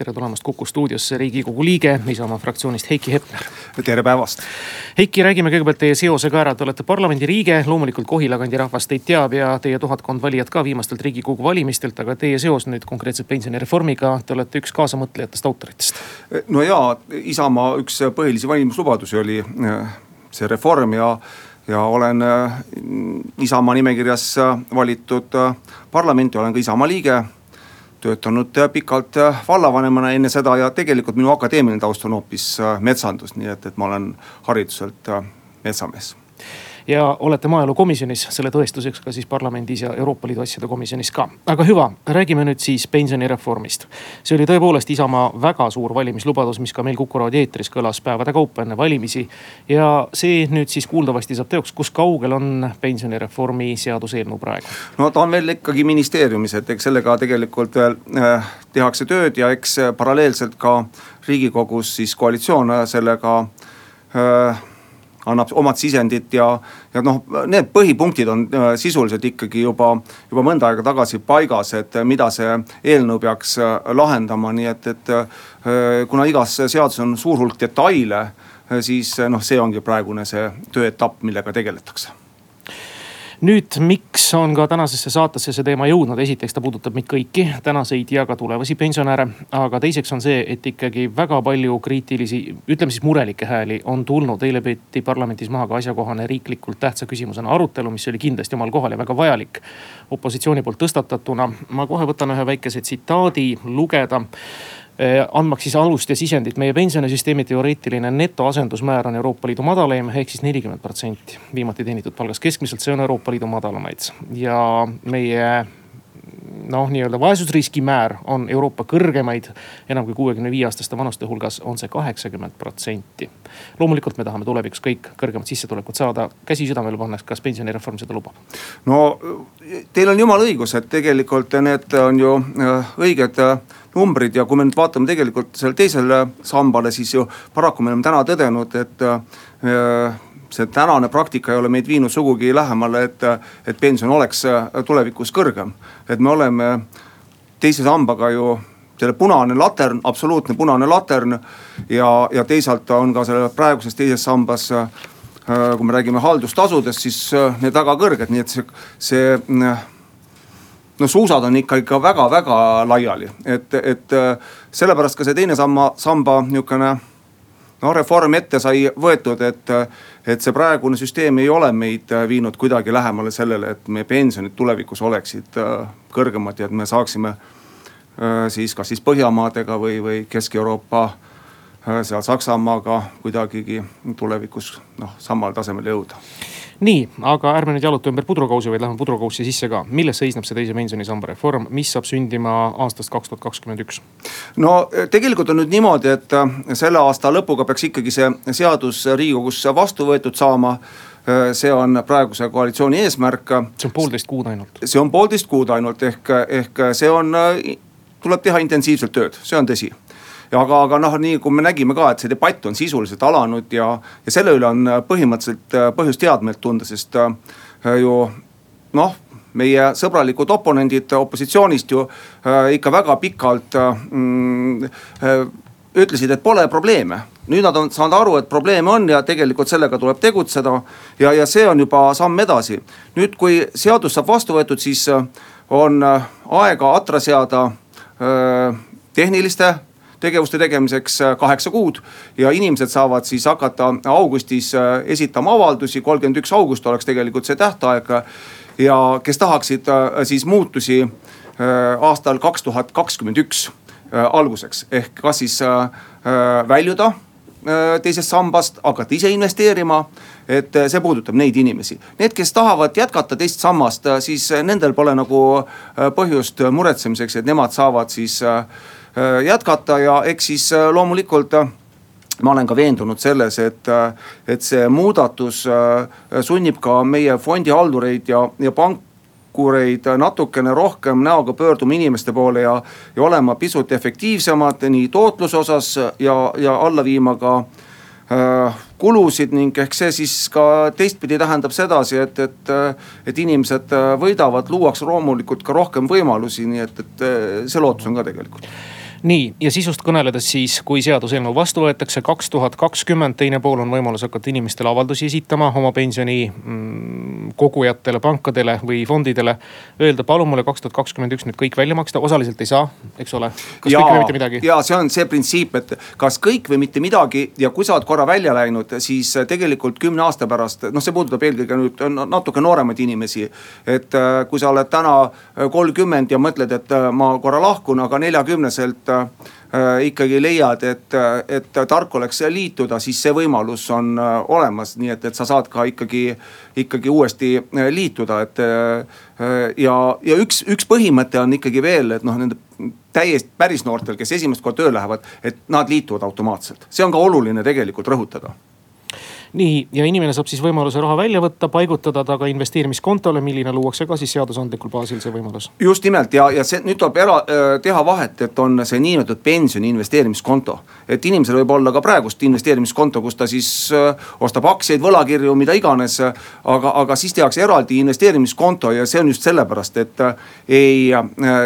Tere tulemast Kuku stuudiosse Riigikogu liige Isamaa fraktsioonist Heiki Hepner. tere päevast. Heiki, räägime kõigepealt teie seose ka ära, te olete parlamendi liige, loomulikult Kohila kandi rahvas teid teab ja teie tuhatkond valijat ka viimastelt Riigikogu valimistelt, aga teie seos nüüd konkreetselt pensionireformiga, te olete üks kaasamõtlejatest autoritest. no ja, Isamaa üks põhilisi valimislubadusi oli äh, see reform ja ja olen äh, Isamaa nimekirjas äh, valitud parlamenti, olen ka Isamaa liige töötanud äh, pikalt äh, vallavanemana enne seda ja tegelikult minu akadeemiline taust on hoopis äh, metsandus, nii et, et ma olen hariduselt metsamees ja olete maaelukomisjonis selle tõestuseks ka siis parlamendis ja Euroopa Liidu asjade komisjonis ka. aga hüva, räägime nüüd siis pensionireformist. see oli tõepoolest Isamaa väga suur valimislubadus, mis ka meil Kuku raadio eetris kõlas päevade kaupa enne valimisi. ja see nüüd siis kuuldavasti saab teoks, kus kaugel on pensionireformi seaduseelnõu praegu? no ta on veel ikkagi ministeeriumis, et eks sellega tegelikult veel äh, tehakse tööd ja eks paralleelselt ka riigikogus siis koalitsioon sellega äh, annab omad sisendit ja, ja noh, need põhipunktid on äh, sisuliselt ikkagi juba, juba mõnda aega tagasi paigas, et mida see eelnõu peaks äh, lahendama, nii et, et äh, kuna igas seaduses on suur hulk detaile, siis noh, see ongi praegune see tööetapp, millega tegeletakse nüüd, miks on ka tänasesse saatesse see teema jõudnud, esiteks ta puudutab meid kõiki, tänaseid ja ka tulevasi pensionäre. aga teiseks on see, et ikkagi väga palju kriitilisi, ütleme siis murelikke hääli on tulnud. eile peeti parlamendis maha ka asjakohane riiklikult tähtsa küsimusena arutelu, mis oli kindlasti omal kohal ja väga vajalik opositsiooni poolt tõstatatuna. ma kohe võtan ühe väikese tsitaadi lugeda andmaks siis alust ja sisendit, meie pensionisüsteemi teoreetiline netoasendusmäär on Euroopa Liidu madalaim ehk siis nelikümmend protsenti viimati teenitud palgast keskmiselt, see on Euroopa Liidu madalamaid. ja meie noh, nii-öelda vaesusriski määr on Euroopa kõrgemaid. enam kui kuuekümne viie aastaste vanuste hulgas on see kaheksakümmend protsenti. loomulikult me tahame tulevikus kõik kõrgemat sissetulekut saada, käsi südamele pannes, kas pensionireform seda lubab? no teil on jumala õigus, et tegelikult need on ju äh, õiged äh, numbrid ja kui me nüüd vaatame tegelikult sellele teisele sambale, siis ju paraku me oleme täna tõdenud, et äh, see tänane praktika ei ole meid viinud sugugi lähemale, et, et pension oleks tulevikus kõrgem. et me oleme teise sambaga ju selle punane latern, absoluutne punane latern ja, ja teisalt on ka selle praeguses teises sambas kui me räägime haldustasudest, siis need väga kõrged, nii et see, see no suusad on ikka, ikka väga-väga laiali, et, et sellepärast ka see teine samma, samba niisugune noh, reform ette sai võetud, et, et see praegune süsteem ei ole meid viinud kuidagi lähemale sellele, et meie pensionid tulevikus oleksid äh, kõrgemad ja et me saaksime äh, siis kas siis Põhjamaadega või, või Kesk-Euroopa seal Saksamaaga kuidagigi tulevikus noh, samal tasemel jõuda nii, aga ärme nüüd jaluta ümber pudrukausi, vaid läheme pudrukaussi sisse ka. milles seisneb see teise pensionisamba reform, mis saab sündima aastast kaks tuhat kakskümmend üks? no eh, tegelikult on nüüd niimoodi, et eh, selle aasta lõpuga peaks ikkagi see seadus riigikogus vastu võetud saama eh, see on praeguse koalitsiooni eesmärk. see on poolteist kuud ainult. see on poolteist kuud ainult ehk, ehk see on, tuleb teha intensiivselt tööd, see on tõsi aga, aga noh, nii kui me nägime ka, et see debatt on sisuliselt alanud ja, ja selle üle on põhimõtteliselt äh, põhjust headmeelt tunda, sest äh, ju noh meie sõbralikud oponendid opositsioonist ju äh, ikka väga pikalt mm, äh, ütlesid, et pole probleeme. nüüd nad on saanud aru, et probleeme on ja tegelikult sellega tuleb tegutseda. ja, ja see on juba samm edasi. nüüd, kui seadus saab vastu võetud, siis äh, on aega atra seada äh, tehniliste tegevuste tegemiseks äh, kaheksa kuud. ja inimesed saavad siis hakata augustis äh, esitama avaldusi, kolmkümmend üks august oleks tegelikult see tähtaeg. ja kes tahaksid äh, siis muutusi aastal kaks tuhat kakskümmend üks alguseks ehk kas siis väljuda teisest sambast, hakata ise investeerima. et see puudutab neid inimesi, need, kes tahavad jätkata teist sammast, siis nendel pole nagu põhjust muretsemiseks, et nemad saavad siis Äh, jätkata ja eks siis äh, loomulikult äh, ma olen ka veendunud selles, et, et see muudatus sunnib ka meie fondihaldureid ja, ja pankureid natukene rohkem näoga pöörduma inimeste poole ja, ja olema pisut efektiivsemad nii tootluse osas ja, ja alla viima ka kulusid ning ehk see siis ka teistpidi tähendab sedasi, et, et, et inimesed võidavad, luuakse loomulikult ka rohkem võimalusi, nii et, et see lootus on ka tegelikult nii ja sisust kõneledes siis, kui seaduseelnõu vastu võetakse kaks tuhat kakskümmend, teine pool on võimalus hakata inimestele avaldusi esitama oma pensioni mm, kogujatele, pankadele või fondidele. Öelda, palun mulle kaks tuhat kakskümmend üks nüüd kõik välja maksta, osaliselt ei saa, eks ole. kas ja, kõik või mitte midagi? ja see on see printsiip, et kas kõik või mitte midagi ja kui sa oled korra välja läinud, siis tegelikult kümne aasta pärast, noh, see puudutab eelkõige nüüd natuke nooremaid inimesi. et äh, kui sa oled täna kolmkümmend ja mõtled, et äh, ma korra lahkun, aga neljakümneselt Äh, ikkagi leiad, et, et tark oleks liituda, siis see võimalus on äh, olemas, nii et, et sa saad ka ikkagi, ikkagi uuesti äh, liituda, et. ja, ja üks, üks põhimõte on ikkagi veel, et noh, nende täiesti päris noortel, kes esimest korda tööle lähevad, et nad liituvad automaatselt, see on ka oluline tegelikult rõhutada nii, ja inimene saab siis võimaluse raha välja võtta, paigutada ta ka investeerimiskontole, milline luuakse ka siis seadusandlikul baasil see võimalus. just nimelt ja, ja see nüüd tuleb ära äh, teha vahet, et on see niinimetatud pensioni investeerimiskonto. et inimesel võib olla ka praegust investeerimiskonto, kus ta siis äh, ostab aktsiaid, võlakirju, mida iganes. aga, aga siis tehakse eraldi investeerimiskonto ja see on just sellepärast, et äh, ei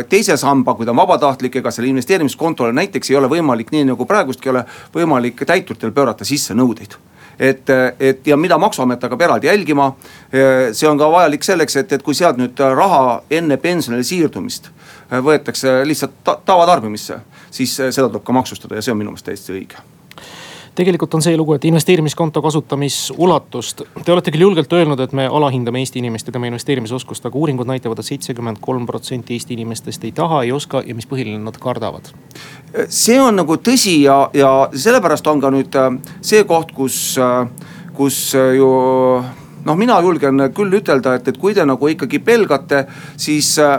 teise samba, kui ta on vabatahtlik, ega selle investeerimiskontole näiteks ei ole võimalik, nii nagu praegustki ei ole võimalik täituritel pöörata sisse nõudeid et, et ja mida maksuamet hakkab eraldi jälgima. see on ka vajalik selleks, et, et kui sealt nüüd raha enne pensionile siirdumist võetakse lihtsalt ta tavatarbimisse, siis seda tuleb ka maksustada ja see on minu meelest täiesti õige tegelikult on see lugu, et investeerimiskonto kasutamisjulatust. Te olete küll julgelt öelnud, et me alahindame Eesti inimest ja tema investeerimisoskust, aga uuringud näitavad et, et seitsekümmend kolm protsenti Eesti inimestest ei taha, ei oska ja mis põhiline, nad kardavad. see on nagu tõsi ja, ja sellepärast on ka nüüd äh, see koht, kus, äh, kus äh, ju noh, mina julgen küll ütelda, et, et kui te nagu ikkagi pelgate, siis äh,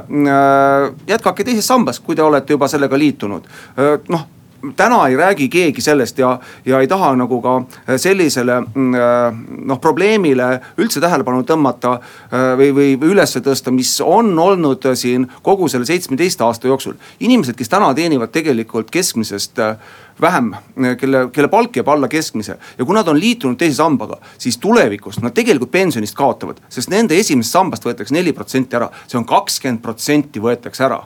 jätkake teises sambas, kui te olete juba sellega liitunud äh,. noh, täna ei räägi keegi sellest ja, ja ei taha nagu ka sellisele mm, äh, noh probleemile üldse tähelepanu tõmmata äh, või, või üles tõsta, mis on olnud siin kogu selle seitsmeteist aasta jooksul. inimesed, kes täna teenivad tegelikult keskmisest äh, vähem, kelle, kelle palk jääb alla keskmise ja kui nad on liitunud teise sambaga, siis tulevikus nad tegelikult pensionist kaotavad, sest nende esimesest sambast võetakse neli protsenti ära, see on kakskümmend protsenti võetakse ära.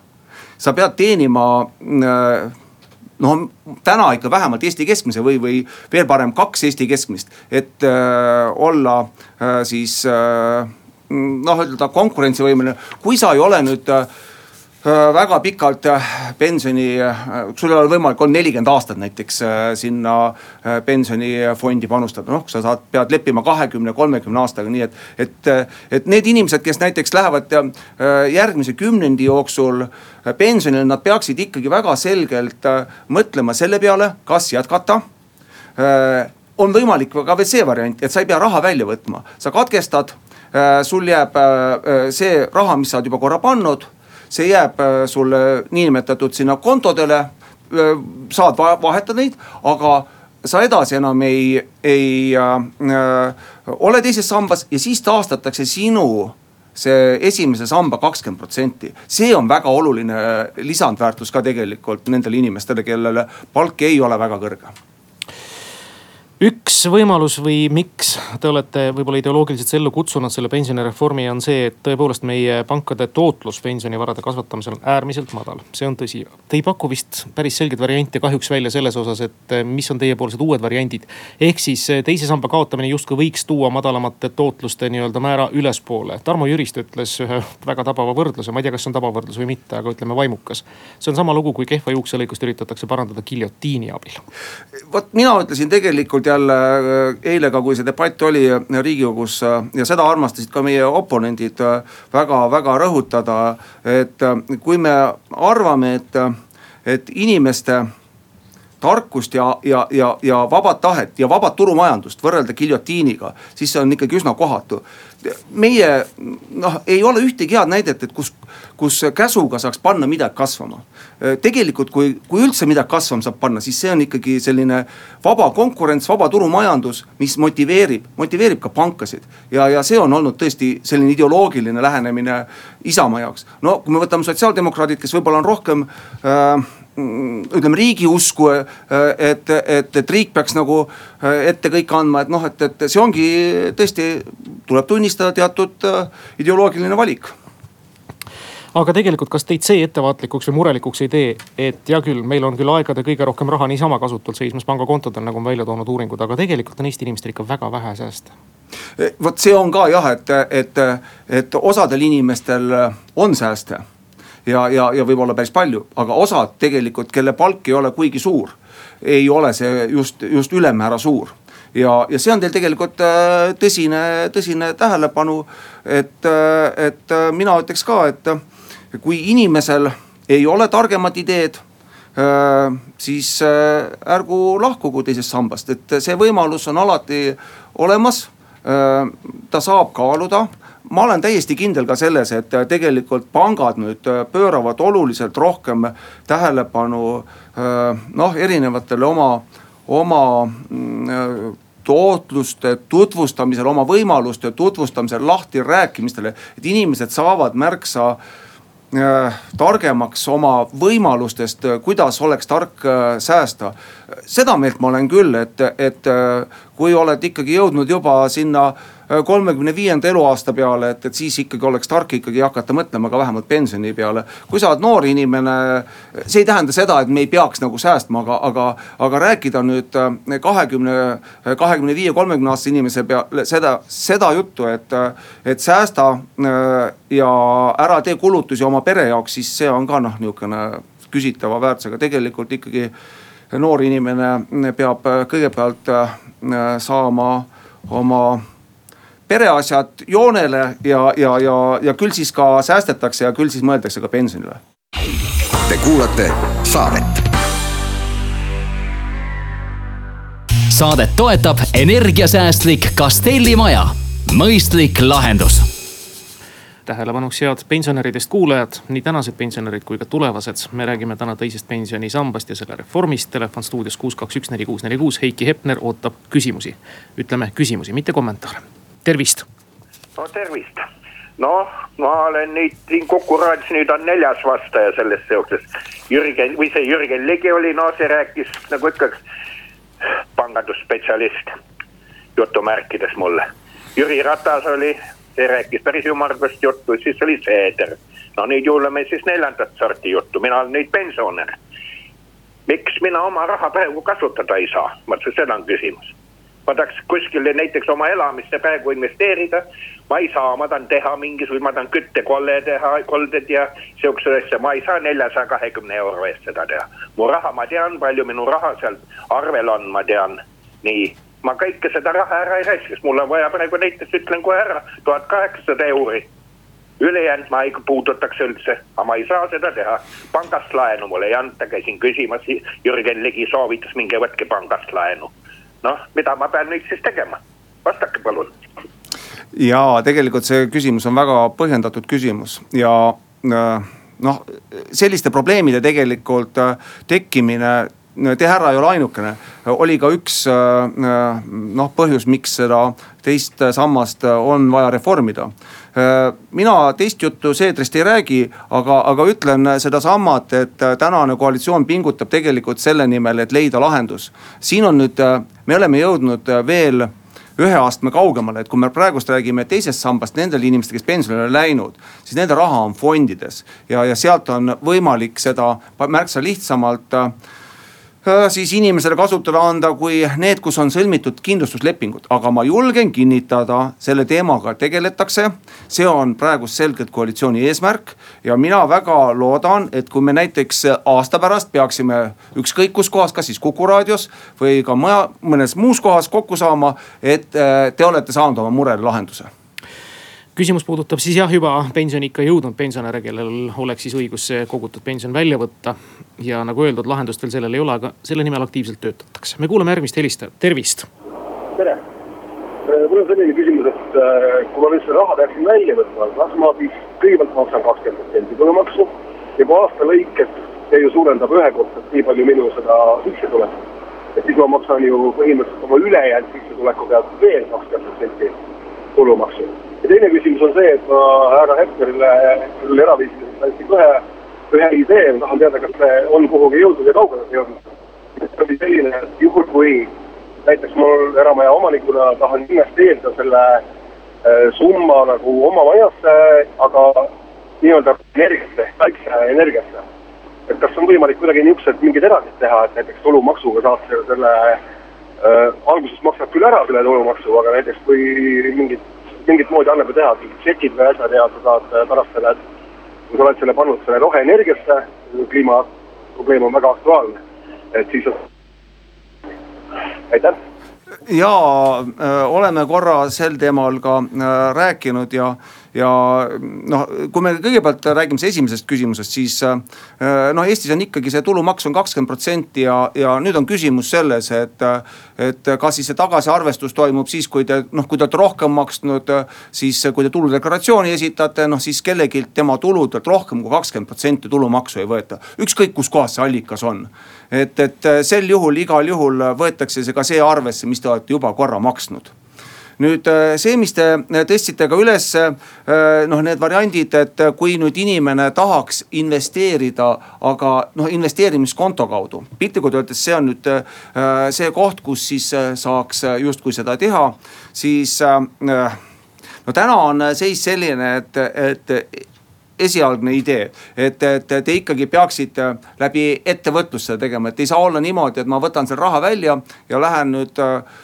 sa pead teenima äh, no täna ikka vähemalt Eesti keskmise või, või veel parem kaks Eesti keskmist, et äh, olla äh, siis äh, noh, ütelda konkurentsivõimeline, kui sa ei ole nüüd Äh, väga pikalt äh, pensioni, äh, sul ei ole võimalik olnud nelikümmend aastat näiteks sinna pensionifondi panustada, noh, sa saad, pead leppima kahekümne, kolmekümne aastaga, nii et. et, et need inimesed, kes näiteks lähevad järgmise kümnendi jooksul pensionile, nad peaksid ikkagi väga selgelt mõtlema selle peale, kas jätkata on võimalik ka veel see variant, et sa ei pea raha välja võtma, sa katkestad, sul jääb see raha, mis sa oled juba korra pannud see jääb äh, sulle niinimetatud sinna kontodele. Äh, saad vahetada neid, aga sa edasi enam ei, ei äh, ole teises sambas ja siis taastatakse sinu see esimese samba kakskümmend protsenti. see on väga oluline lisandväärtus ka tegelikult nendele inimestele, kellele palk ei ole väga kõrge üks võimalus või miks te olete võib-olla ideoloogiliselt ellu kutsunud selle pensionireformi on see, et tõepoolest meie pankade tootlus pensionivarade kasvatamisel on äärmiselt madal, see on tõsi. Te ei paku vist päris selgeid variante kahjuks välja selles osas, et eh, mis on teiepoolsed uued variandid. ehk siis eh, teise samba kaotamine justkui võiks tuua madalamate tootluste nii-öelda määra ülespoole. Tarmo Jüristo ütles ühe väga tabava võrdluse, ma ei tea, kas see on tabavõrdlus või mitte, aga ütleme vaimukas. see on sama lugu, kui kehva juukselõikust üritatakse parandada giljotiini abil. vot mina ütlesin tegelikult jälle äh, eile ka, kui see debatt oli äh, riigikogus äh, ja seda armastasid ka meie oponendid väga-väga rõhutada. et kui me arvame, et, et inimeste tarkust ja, ja, ja, ja vabat tahet ja vabat turumajandust võrrelda giljotiiniga, siis see on ikkagi üsna kohatu meie noh, ei ole ühtegi head näidet, et kus, kus käsuga saaks panna midagi kasvama. tegelikult, kui, kui üldse midagi kasvama saab panna, siis see on ikkagi selline vaba konkurents, vaba turumajandus, mis motiveerib, motiveerib ka pankasid. ja, ja see on olnud tõesti selline ideoloogiline lähenemine Isamaa jaoks. no kui me võtame sotsiaaldemokraadid, kes võib-olla on rohkem äh, ütleme riigi usku, et, et, et riik peaks nagu ette kõik andma, et noh, et, et see ongi tõesti, tuleb tunnistada teatud ideoloogiline valik. Aga tegelikult, kas teid see ettevaatlikuks või murelikuks ei tee, et hea küll, meil on küll aegade kõige rohkem raha niisama kasutult seismas pangakontodel, nagu on välja toonud uuringud, aga tegelikult on Eesti inimestel ikka väga vähe sääste vot see on ka jah, et, et, et osadel inimestel on sääste ja, ja, ja võib-olla päris palju, aga osad tegelikult, kelle palk ei ole kuigi suur, ei ole see just, just ülemäära suur ja, ja see on teil tegelikult äh, tõsine, tõsine tähelepanu, et, äh, et mina ütleks ka, et kui inimesel ei ole targemat ideed äh, siis äh, ärgu lahkugu teisest sambast, et see võimalus on alati olemas. Äh, ta saab kaaluda, ma olen täiesti kindel ka selles, et tegelikult pangad nüüd pööravad oluliselt rohkem tähelepanu noh, erinevatele oma, oma mm, tootluste tutvustamisel, oma võimaluste tutvustamisel, lahtirääkimistele, et inimesed saavad märksa äh, Äh, targemaks oma võimalustest, äh, kuidas oleks tark äh, säästa. seda meelt ma olen küll, et, et kui oled ikkagi jõudnud juba sinna kolmekümne viienda eluaasta peale, et, et siis ikkagi oleks tark ikkagi hakata mõtlema ka vähemalt pensioni peale. kui sa oled noor inimene, see ei tähenda seda, et me ei peaks nagu säästma, aga, aga, aga rääkida nüüd kahekümne, kahekümne viie, kolmekümne aastase inimese peale seda, seda juttu, et, et säästa ja ära tee kulutusi oma pere jaoks, siis see on ka noh, nihukene küsitava väärtusega, tegelikult ikkagi noor inimene peab kõigepealt saama oma pereasjad joonele ja, ja, ja, ja küll siis ka säästetakse ja küll siis mõeldakse ka pensionile. Te kuulate saadet. saadet toetab energiasäästlik Castelli maja, mõistlik lahendus tähelepanuks head pensionäridest kuulajad, nii tänased pensionärid kui ka tulevased. me räägime täna teisest pensionisambast ja selle reformist. Telefon stuudios kuus, kaks, üks, neli, kuus, neli, kuus. Heiki Hepner ootab küsimusi. ütleme küsimusi, mitte kommentaare tervist. no tervist. noh, ma olen nüüd siin Kuku raadios, nüüd on neljas vastaja selles seoses. Jürgen või see Jürgen Ligi oli, no see rääkis nagu ütleks pangandusspetsialist jutumärkides mulle. Jüri Ratas oli, see rääkis päris ümmargust juttu, siis oli Seeder. no nüüd kuulame siis neljandat sorti juttu, mina olen nüüd pensionär. miks mina oma raha praegu kasutada ei saa, vot seda on küsimus ma tahaks kuskile näiteks oma elamisse praegu investeerida. ma ei saa, ma tahan teha mingisuguse, ma tahan küttekolle teha, kolded ja sihukese asja, ma ei saa neljasaja kahekümne euro eest seda teha. mu raha, ma tean, palju minu raha seal arvel on, ma tean, nii ma kõike seda raha ära ei raiskaks, mul on vaja praegu näiteks ütlen kohe ära, tuhat kaheksasada euri. ülejäänud ma ei puudutaks üldse, aga ma ei saa seda teha. pangast laenu mulle ei anta, käisin küsimas, Jürgen Ligi soovitas, minge võtke pangast laenu noh, mida ma pean nüüd siis tegema, vastake palun. ja tegelikult see küsimus on väga põhjendatud küsimus ja äh, noh, selliste probleemide tegelikult äh, tekkimine Teie härra ei ole ainukene, oli ka üks äh, noh põhjus, miks seda teist sammast on vaja reformida. mina teist juttu Seedrist ei räägi, aga, aga ütlen sedasamat, et tänane koalitsioon pingutab tegelikult selle nimel, et leida lahendus. siin on nüüd, me oleme jõudnud veel ühe astme kaugemale, et kui me praegust räägime teisest sambast nendele inimestele, kes pensionile läinud, siis nende raha on fondides ja, ja sealt on võimalik seda märksa lihtsamalt äh, Äh, siis inimesele kasutada anda kui need, kus on sõlmitud kindlustuslepingud, aga ma julgen kinnitada, selle teemaga tegeletakse. see on praegu selgelt koalitsiooni eesmärk. Ja mina väga loodan, et kui me näiteks aasta pärast peaksime ükskõik kus kohas, kas siis Kuku raadios või ka mõnes muus kohas kokku saama, et äh, te olete saanud oma murele lahenduse küsimus puudutab siis jah, juba pensioniikka jõudnud pensionäre, kellel oleks siis õigus see kogutud pension välja võtta. ja nagu öeldud, lahendust veel sellel ei ole, aga selle nimel aktiivselt töötatakse. me kuulame järgmist helistajat, tervist. tere, äh, mul on selline küsimus, et äh, kui ma nüüd selle raha peaksin välja võtma, kas ma siis kõigepealt maksan kakskümmend protsenti tulumaksu ja kui aasta lõikes see ju suurendab ühekordselt nii palju minu seda sissetulekut. et siis ma maksan ju põhimõtteliselt oma ülejäänud sissetuleku pealt veel kakskümmend protsenti tulumaksu ja teine küsimus on see, et ma härra Hepnerile küll eraviisiliselt andsin kohe ühe idee, ma tahan teada, kas see on kuhugi jõudnud ja kaugele jõudnud. see oli selline, et juhul kui näiteks mul eramaja omanikuna tahan investeerida selle äh, summa nagu oma majasse, aga nii-öelda energiasse, päikeseenergiasse. et kas on võimalik kuidagi niisugused mingid erandid teha, et näiteks tulumaksuga saad selle, selle äh, alguses maksad küll ära selle tulumaksu, aga näiteks kui mingit, mingit moodi annab ju teha, mingid tšekid või asjad ja sa saad pärast selle, kui sa oled selle pannud selle roheenergiasse, kliimaprobleem on väga aktuaalne, et siis aitäh! Ja äh, oleme korra sel teemal ka äh, rääkinud ja ja noh, kui me kõigepealt räägime esimesest küsimusest, siis äh, noh, Eestis on ikkagi see tulumaks on kakskümmend protsenti ja, ja nüüd on küsimus selles, et. et kas siis see tagasiarvestus toimub siis, kui te noh, kui te olete rohkem maksnud, siis kui te tuludeklaratsiooni esitate, noh siis kellelgi tema tuludelt rohkem kui kakskümmend protsenti tulumaksu ei võeta. ükskõik kuskohast see allikas on. et, et sel juhul igal juhul võetakse see ka see arvesse, mis te olete juba korra maksnud nüüd äh, see, mis te äh, tõstsite ka üles, äh, noh, need variandid, et kui nüüd inimene tahaks investeerida, aga noh, investeerimiskonto kaudu. piltlikult öeldes see on nüüd see koht, kus siis saaks justkui seda teha, siis no täna on seis selline, et, et esialgne idee, et, et te ikkagi peaksite läbi ettevõtluse tegema, et ei saa olla niimoodi, et ma võtan selle raha välja ja lähen nüüd äh,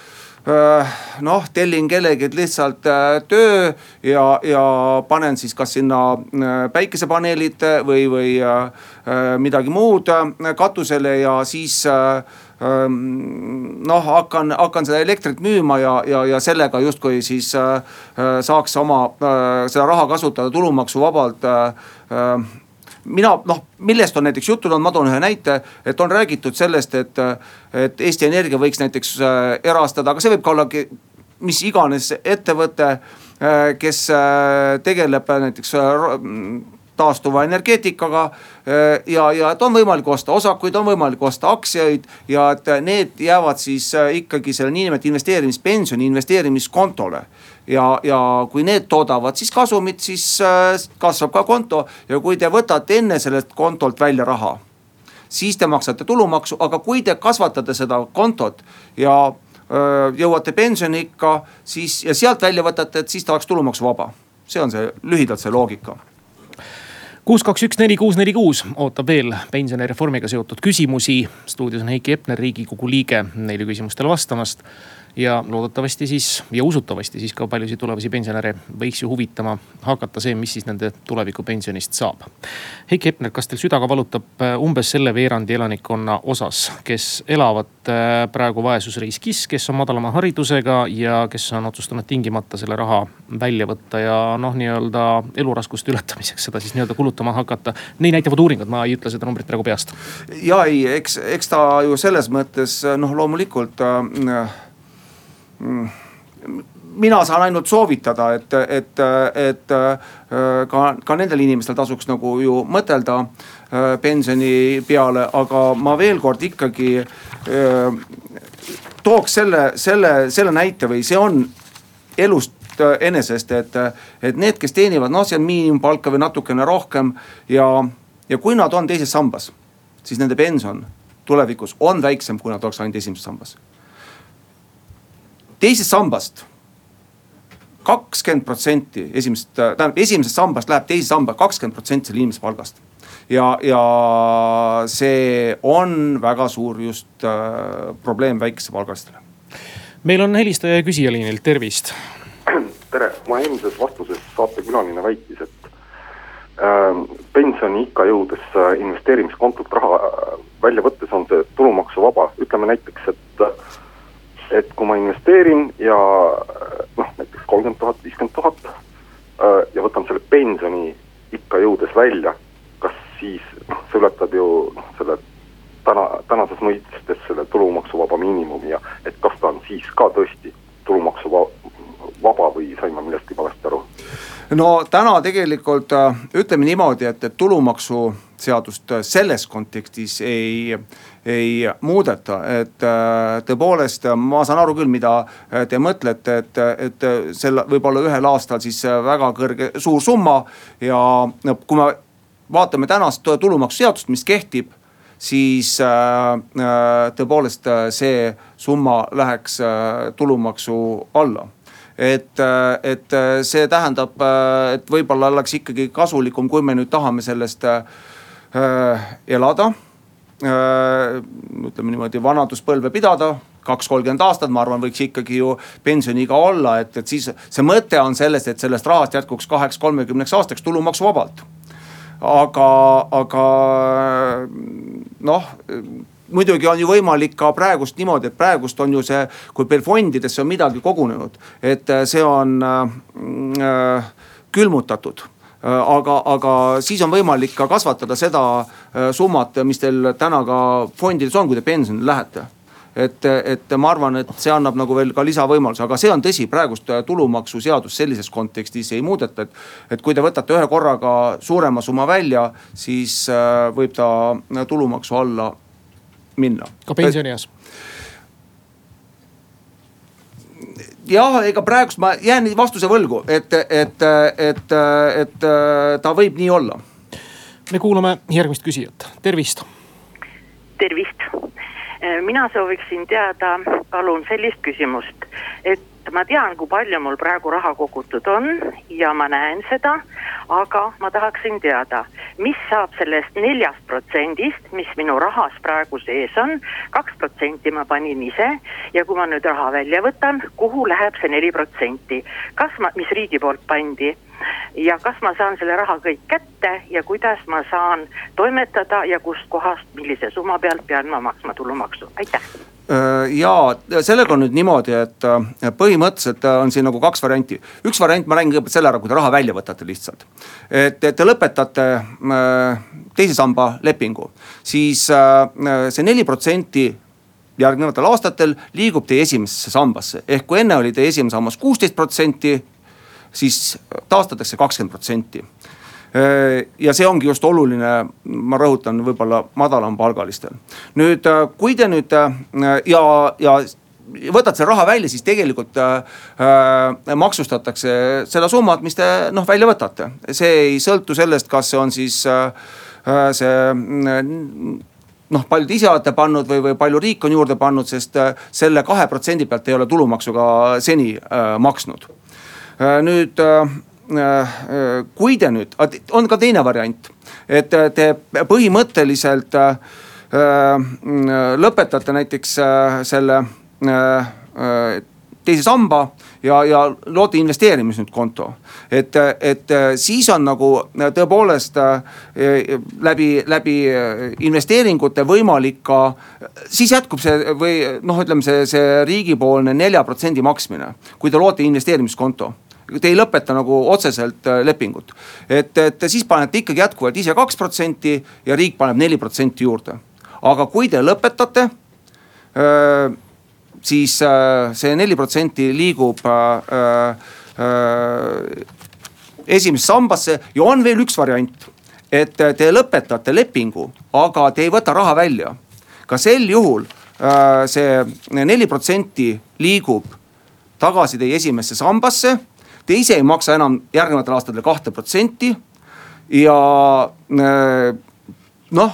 noh, tellin kellelgi lihtsalt äh, töö ja, ja panen siis kas sinna äh, päikesepaneelid või, või midagi muud katusele ja siis ähm, noh, hakkan, hakkan seda elektrit müüma ja, ja, ja sellega justkui siis saaks oma seda raha kasutada tulumaksuvabalt mina noh, millest on näiteks juttu olnud, ma toon ühe näite, et on räägitud sellest, et, et Eesti Energia võiks näiteks äh, erastada, aga see võib ka olla mis iganes ettevõte, äh, kes äh, tegeleb näiteks taastuva energeetikaga. ja, ja et on võimalik osta osakuid, on võimalik osta aktsiaid ja et need jäävad siis ikkagi selle niinimetatud investeerimispensioni investeerimiskontole ja, ja kui need toodavad siis kasumit, siis äh, kasvab ka konto ja kui te võtate enne sellelt kontolt välja raha, siis te maksate tulumaksu, aga kui te kasvatate seda kontot ja öö, äh, jõuate pensioniikka, siis ja sealt välja võtate, et siis ta oleks tulumaksuvaba. see on see lühidalt see loogika kuus, kaks, üks, neli, kuus, neli, kuus ootab veel pensionireformiga seotud küsimusi. stuudios on Heiki Hepner, riigikogu liige, neile küsimustele vastamast ja loodetavasti siis ja usutavasti siis ka paljusid tulevasi pensionäre võiks ju huvitama hakata see, mis siis nende tulevikupensionist saab. Heiki Hepner, kas teil süda ka valutab äh, umbes selle veerandi elanikkonna osas, kes elavad äh, praegu vaesusriskis, kes on madalama haridusega ja kes on otsustanud tingimata selle raha välja võtta ja noh, nii-öelda eluraskuste ületamiseks seda siis nii-öelda kulutama hakata. nii näitavad uuringud, ma ei ütle seda numbrit praegu peast. ja ei, eks, eks ta ju selles mõttes noh, loomulikult äh. Mina saan ainult soovitada, et, et, et äh, ka, ka nendel inimestel tasuks nagu ju mõtelda äh, pensioni peale, aga ma veel kord ikkagi äh, tooks selle, selle, selle näite või see on elust enesest, et, et need, kes teenivad, noh, see on miinimumpalka või natukene rohkem ja, ja kui nad on teises sambas, siis nende pension tulevikus on väiksem, kui nad oleks ainult esimeses sambas teisest sambast kakskümmend protsenti esimesest, tähendab esimesest sambast läheb teise samba kakskümmend protsenti selle inimese palgast. ja, ja see on väga suur just äh, probleem väikesepalgalistele. meil on helistaja küsija liinil, tervist. tere, oma eelmises vastuses saatekülaline väitis, et äh, pensioniikka jõudes äh, investeerimiskontolt raha äh, välja võttes on see tulumaksuvaba, ütleme näiteks, et äh, et kui ma investeerin ja noh, näiteks kolmkümmend tuhat, viiskümmend tuhat äh, ja võtan selle pensioni ikka jõudes välja, kas siis noh, see ületab ju noh, selle täna, tänases mõistes selle tulumaksuvaba miinimumi ja et kas ta on siis ka tõesti tulumaksuvaba või sain ma millestki valesti aru? no täna tegelikult äh, ütleme niimoodi, et, et tulumaksuseadust selles kontekstis ei ei muudeta, et äh, tõepoolest ma saan aru küll, mida äh, te mõtlete, et, et sel võib-olla ühel aastal siis väga kõrge, suur summa ja kui me vaatame tänast tulumaksuseadust, mis kehtib siis tõepoolest see summa läheks tulumaksu alla et, et see tähendab, et võib-olla oleks ikkagi kasulikum, kui me nüüd tahame sellest elada ütleme niimoodi vanaduspõlve pidada, kaks, kolmkümmend aastat, ma arvan, võiks ikkagi ju pensioniiga olla, et, et siis see mõte on selles, et sellest rahast jätkuks kaheks, kolmekümneks aastaks tulumaksuvabalt. aga, aga noh muidugi on ju võimalik ka praegust niimoodi, et praegust on ju see, kui meil fondidesse on midagi kogunenud, et see on äh, külmutatud aga, aga siis on võimalik ka kasvatada seda äh, summat, mis teil täna ka fondides on, kui te pensionile lähete et, et ma arvan, et see annab nagu veel ka lisavõimaluse, aga see on tõsi, praegust äh, tulumaksuseadust sellises kontekstis ei muudeta, et. et kui te võtate ühe korraga suurema summa välja, siis äh, võib ta tulumaksu alla minna. ka pensionieas? jah, ega praegust ma jään vastuse võlgu, et, et, et, et ta võib nii olla. me kuulame järgmist küsijat, tervist. tervist, mina sooviksin teada, palun sellist küsimust, et ma tean, kui palju mul praegu raha kogutud on ja ma näen seda. aga ma tahaksin teada, mis saab sellest neljast protsendist, mis minu rahas praegu sees on. kaks protsenti ma panin ise ja kui ma nüüd raha välja võtan, kuhu läheb see neli protsenti, kas ma, mis riigi poolt pandi ja kas ma saan selle raha kõik kätte ja kuidas ma saan toimetada ja kustkohast, millise summa pealt pean ma maksma tulumaksu, aitäh Äh, ja sellega on nüüd niimoodi, et äh, põhimõtteliselt äh, on siin nagu kaks varianti. üks variant, ma räägin kõigepealt selle ära, kui te raha välja võtate lihtsalt. et, et te lõpetate teise samba lepingu, siis see neli protsenti järgnevatel aastatel liigub teie esimesesse sambasse. ehk kui enne oli teie esimeses sambas kuusteist protsenti, siis taastatakse kakskümmend protsenti Äh, ja see ongi just oluline, ma rõhutan, võib-olla madalampalgalistel. nüüd, äh, kui te nüüd äh, ja, ja võtad selle raha välja, siis tegelikult äh, maksustatakse seda summat, mis te noh välja võtate. see ei sõltu sellest, kas see on siis äh, see noh, palju te ise olete pannud või, või palju riik on juurde pannud, sest äh, selle kahe protsendi pealt ei ole tulumaksu ka seni äh, maksnud äh,. nüüd äh, Äh, kui te nüüd, on ka teine variant, et te põhimõtteliselt äh, lõpetate näiteks äh, selle teise samba ja, ja loote investeerimiskonto. et, et siis on nagu tõepoolest läbi, läbi investeeringute võimalik ka, siis jätkub see või noh, ütleme see, see riigipoolne nelja protsendi maksmine, kui te loote investeerimiskonto te ei lõpeta nagu otseselt äh, lepingut. et, et siis panete ikkagi jätkuvalt ise kaks protsenti ja riik paneb neli protsenti juurde. aga kui te lõpetate, äh, siis äh, see neli protsenti liigub esimesse sambasse ja on veel üks variant, et te lõpetate lepingu, aga te ei võta raha välja. ka sel juhul see neli protsenti liigub tagasi teie esimesse sambasse Te ise ei maksa enam järgnevatel aastatel kahte protsenti. ja äh, noh,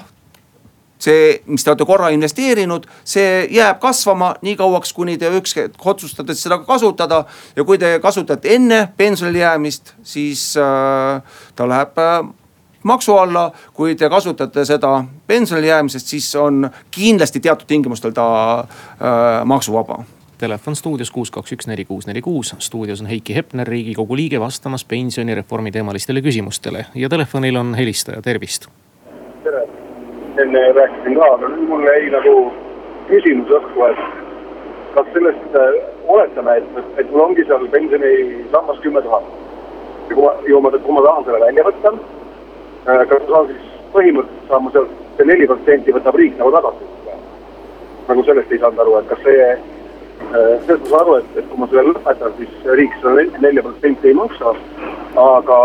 see, mis te olete korra investeerinud, see jääb kasvama nii kauaks, kuni te üks hetk otsustate seda kasutada. ja kui te kasutate enne pensionile jäämist, siis äh, ta läheb äh, maksu alla. kui te kasutate seda pensionile jäämisest, siis on kindlasti teatud tingimustel ta äh, maksuvaba Telefon stuudios kuus, kaks, üks, neli, kuus, neli, kuus. stuudios on Heiki Hepner, riigikogu liige, vastamas pensionireformi teemalistele küsimustele ja telefonil on helistaja, tervist. tere, enne rääkisin ka, aga nüüd mul jäi nagu küsimus õhku, et kas sellest äh, oletame, et, et mul ongi seal pensionisammas kümme tuhat. ja kui ma, ju ma, kui ma tahan selle välja võtta äh,, kas ma saan siis põhimõtteliselt saan ma sealt see neli protsenti võtab riik nagu tagasi. nagu sellest ei saanud aru, et kas see Äh, sellest ma saan aru, et, et kui ma selle lõpetan, siis riik seda nelja protsenti ei maksa. aga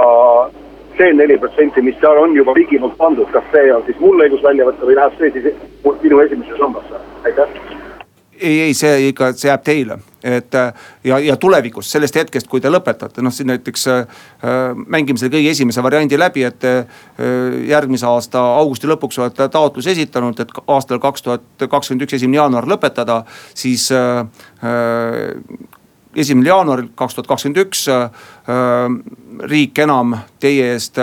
see neli protsenti, mis seal on juba riigi poolt pandud, kas see on siis mul õigus välja võtta või läheb see siis minu esimesse sambasse, aitäh ei, ei see ikka, see jääb teile, et ja, ja tulevikus sellest hetkest, kui te lõpetate, noh siin näiteks äh, mängime selle kõige esimese variandi läbi, et äh, järgmise aasta augusti lõpuks olete taotluse esitanud, et aastal kaks tuhat kakskümmend üks, esimene jaanuar lõpetada, siis äh, esimesel jaanuaril kaks tuhat kakskümmend üks riik enam teie eest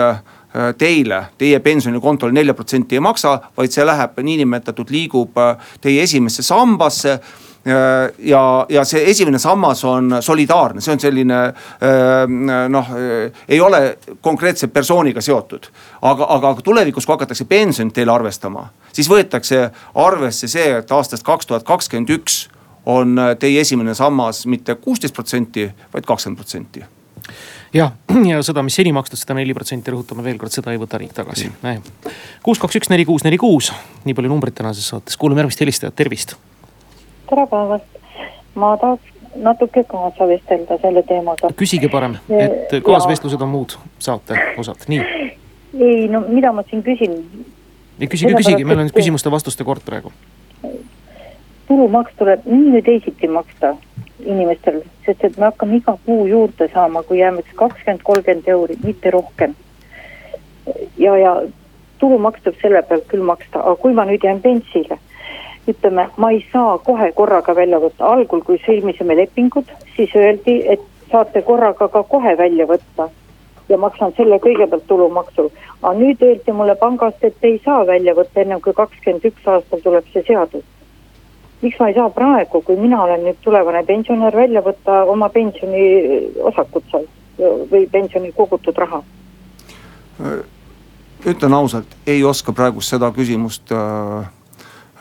teile, teie pensionikontole nelja protsenti ei maksa, vaid see läheb niinimetatud, liigub teie esimesse sambasse ja, ja see esimene sammas on solidaarne, see on selline noh, ei ole konkreetse persooniga seotud. aga, aga tulevikus, kui hakatakse pensionit teile arvestama, siis võetakse arvesse see, et aastast kaks tuhat kakskümmend üks on teie esimene sammas mitte kuusteist protsenti, vaid kakskümmend protsenti jah, ja seda, mis seni makstud, seda neli protsenti, rõhutame veel kord, seda ei võta riik tagasi. kuus, kaks, üks, neli, kuus, neli, kuus, nii palju numbrit tänases saates, kuulame järgmist helistajat, tervist. tere päevast, ma tahaks natuke kaasa vestelda selle teemaga. küsige parem, et kaasvestlused on muud saate osad, nii. ei no mida ma siin küsin. ei küsige, küsige, meil on küsimuste-vastuste kord praegu tulumaks tuleb nii või teisiti maksta inimestel, sest et me hakkame iga kuu juurde saama, kui jääme üks kakskümmend, kolmkümmend euri, mitte rohkem. ja, ja tulumaks tuleb selle pealt küll maksta, aga kui ma nüüd jään pentsile, ütleme, ma ei saa kohe korraga välja võtta, algul, kui sõlmisime lepingud, siis öeldi, et saate korraga ka kohe välja võtta ja maksan selle kõigepealt tulumaksu. aga nüüd öeldi mulle pangast, et ei saa välja võtta ennem kui kakskümmend üks aastal tuleb see seadus miks ma ei saa praegu, kui mina olen nüüd tulevane pensionär, välja võtta oma pensioniosakut sealt või pensioni kogutud raha? ütlen ausalt, ei oska praegu seda küsimust äh,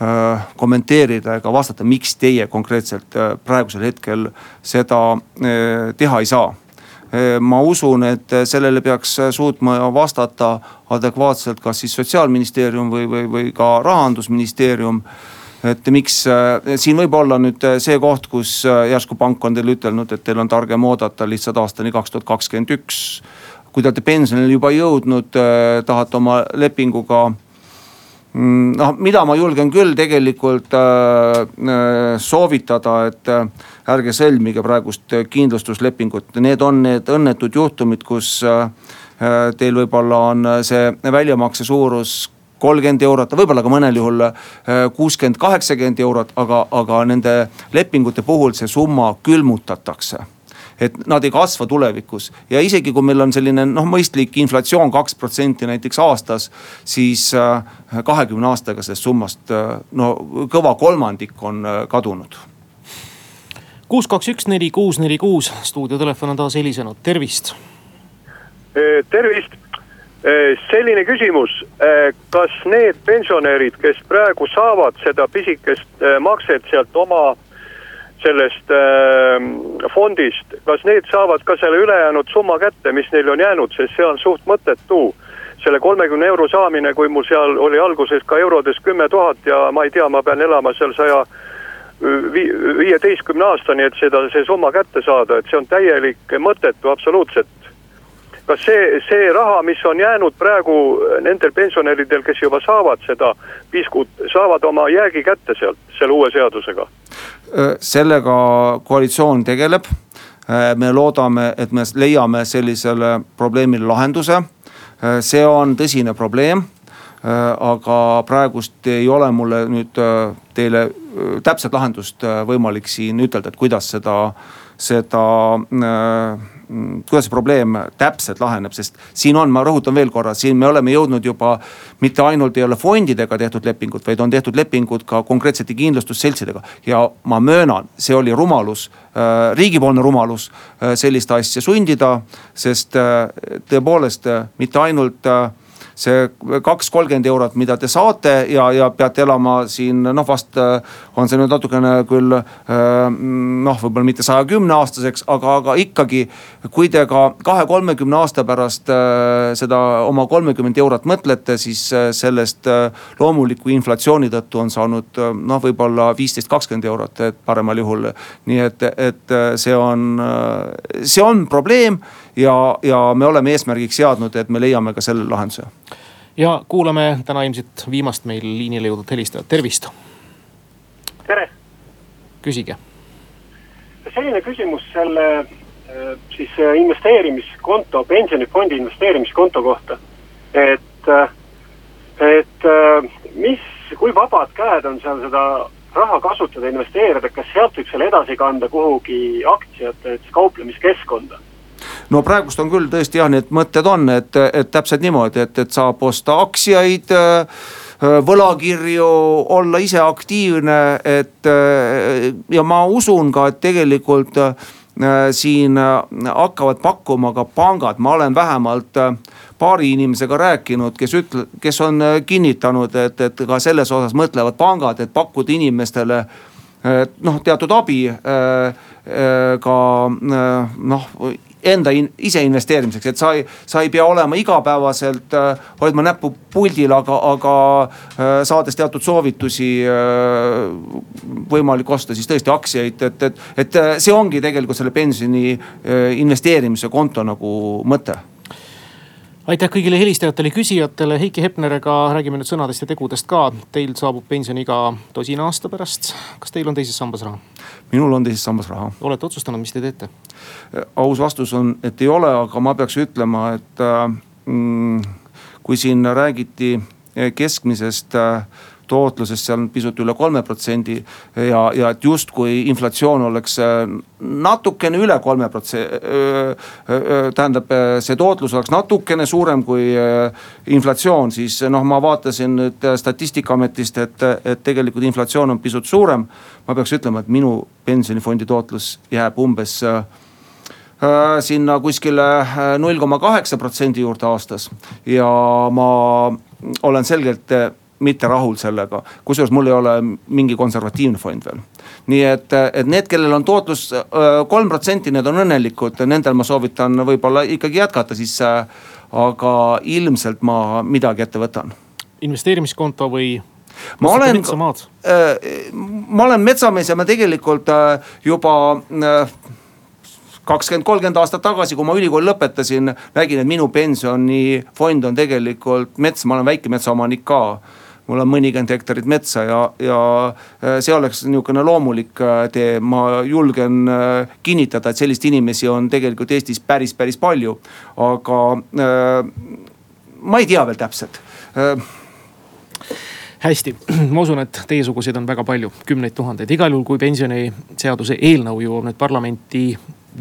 äh, kommenteerida ega vastata, miks teie konkreetselt äh, praegusel hetkel seda äh, teha ei saa äh, ma usun, et sellele peaks suutma vastata adekvaatselt kas siis sotsiaalministeerium või, või, või ka rahandusministeerium äh, et miks, äh, siin võib olla nüüd äh, see koht, kus äh, järsku pank on teile ütelnud, et teil on targem oodata lihtsalt aastani kaks tuhat kakskümmend üks. kui te olete pensionile juba jõudnud, tahate oma lepinguga mm, noh, mida ma julgen küll tegelikult äh, soovitada, et ärge sõlmige praegust kindlustuslepingut, need on need õnnetud juhtumid, kus äh, teil võib-olla on see väljamakse suurus kolmkümmend eurot, võib-olla ka mõnel juhul äh, kuuskümmend, kaheksakümmend eurot, aga, aga nende lepingute puhul see summa külmutatakse. Et nad ei kasva tulevikus. Ja isegi kui meil on selline noh, mõistlik inflatsioon kaks protsenti näiteks aastas, siis äh, kahekümne aastaga sellest summast äh, no kõva kolmandik on kadunud. kuus, kaks, üks, neli, kuus, neli, kuus, stuudiotelefon on taas helisenud, tervist. tervist selline küsimus, eh, kas need pensionärid, kes praegu saavad seda pisikest eh, makset sealt oma sellest fondist, kas need saavad ka selle ülejäänud summa kätte, mis neil on jäänud, sest see on suht mõttetu. selle kolmekümne euro saamine, kui mul seal oli alguses ka eurodes kümme tuhat ja ma ei tea, ma pean elama seal saja viieteistkümne aastani, et seda, see summa kätte saada, et see on täielik mõttetu absoluutselt kas see, see raha, mis on jäänud praegu nendel pensionäridel, kes juba saavad seda piskut, saavad oma jäägi kätte sealt selle uue seadusega? sellega koalitsioon tegeleb. me loodame, et me leiame sellisele probleemile lahenduse. see on tõsine probleem aga praegust ei ole mulle nüüd teile täpset lahendust võimalik siin ütelda, et kuidas seda, seda kuidas see probleem täpselt laheneb, sest siin on, ma rõhutan veel korra, siin me oleme jõudnud juba. mitte ainult ei ole fondidega tehtud lepingud, vaid on tehtud lepingud ka konkreetsete kindlustusseltsidega. ja ma möönan, see oli rumalus äh,, riigipoolne rumalus äh, sellist asja sundida, sest äh, tõepoolest mitte ainult see kaks, kolmkümmend eurot, mida te saate ja, ja peate elama siin noh, vast äh, on see nüüd natukene küll äh, noh, võib-olla mitte saja kümne aastaseks, aga, aga ikkagi. kui te ka kahe-kolmekümne aasta pärast äh, seda oma kolmekümmend eurot mõtlete, siis sellest loomuliku inflatsiooni tõttu on saanud noh, võib-olla viisteist, kakskümmend eurot, et paremal juhul. nii et, et see on, see on probleem ja, ja me oleme eesmärgiks seadnud, et me leiame ka selle lahenduse. ja kuulame täna ilmselt viimast meil liinile jõudnud helistajat, tervist. tere. küsige. selline küsimus selle äh, siis äh, investeerimiskonto, pensionifondi investeerimiskonto kohta. et, äh, et mis, kui vabad käed on seal seda raha kasutada, investeerida, kas sealt võib selle edasi kanda kuhugi aktsiate kauplemiskeskkonda? No praegust on küll tõesti jah, need mõtted on, et, et täpselt niimoodi, et, et saab osta aktsiaid äh, võlakirju, olla ise aktiivne, et ja ma usun ka, et tegelikult siin hakkavad pakkuma ka pangad, ma olen vähemalt paari inimesega rääkinud, kes ütle-, kes on kinnitanud, et, et ka selles osas mõtlevad pangad, et pakkuda inimestele noh, teatud abi ka noh enda in, ise investeerimiseks, et sa ei, sa ei pea olema igapäevaselt äh, hoidma näppu puldil, aga, aga äh, saades teatud soovitusi äh,. võimalik osta siis tõesti aktsiaid, et, et, et see ongi tegelikult selle pensioni äh, investeerimise konto nagu mõte aitäh kõigile helistajatele, küsijatele, Heiki Hepneriga räägime nüüd sõnadest ja tegudest ka. Teil saabub pensioniiga tosina aasta pärast. kas teil on teises sambas raha? minul on teises sambas raha. olete otsustanud, mis te teete? aus vastus on, et ei ole, aga ma peaks ütlema, et äh, mm, kui siin räägiti keskmisest äh, tootlusest seal pisut üle kolme protsendi. ja, ja et justkui inflatsioon oleks äh, natukene üle kolme protsendi, äh, äh, tähendab, see tootlus oleks natukene suurem kui inflatsioon, siis noh, ma vaatasin nüüd statistikaametist, et, et tegelikult inflatsioon on pisut suurem. ma peaks ütlema, et minu pensionifondi tootlus jääb umbes sinna kuskile null koma kaheksa protsendi juurde aastas ja ma olen selgelt mitte rahul sellega. kusjuures mul ei ole mingi konservatiivne fond veel. nii et, et need, kellel on tootlus kolm protsenti, need on õnnelikud, nendel ma soovitan võib-olla ikkagi jätkata siis. aga ilmselt ma midagi ette võtan. investeerimiskonto või? ma olen, ma olen metsamees ja ma tegelikult juba kakskümmend, kolmkümmend aastat tagasi, kui ma ülikooli lõpetasin, nägin, et minu pensionifond on tegelikult mets, ma olen väikemetsaomanik ka mul on mõnikümmend hektarit metsa ja, ja äh, see oleks niisugune loomulik äh, tee, ma julgen äh, kinnitada, et selliseid inimesi on tegelikult Eestis päris, päris palju. aga ma ei tea veel täpselt hästi, ma usun, et teiesuguseid on väga palju, kümneid tuhandeid, igal juhul kui pensioniseaduse eelnõu jõuab nüüd parlamenti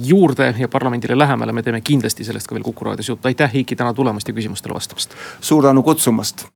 juurde ja parlamendile lähemale, me teeme kindlasti sellest ka veel Kuku raadios juttu. aitäh, Heiki, täna tulemast ja küsimustele vastamast. suur tänu kutsumast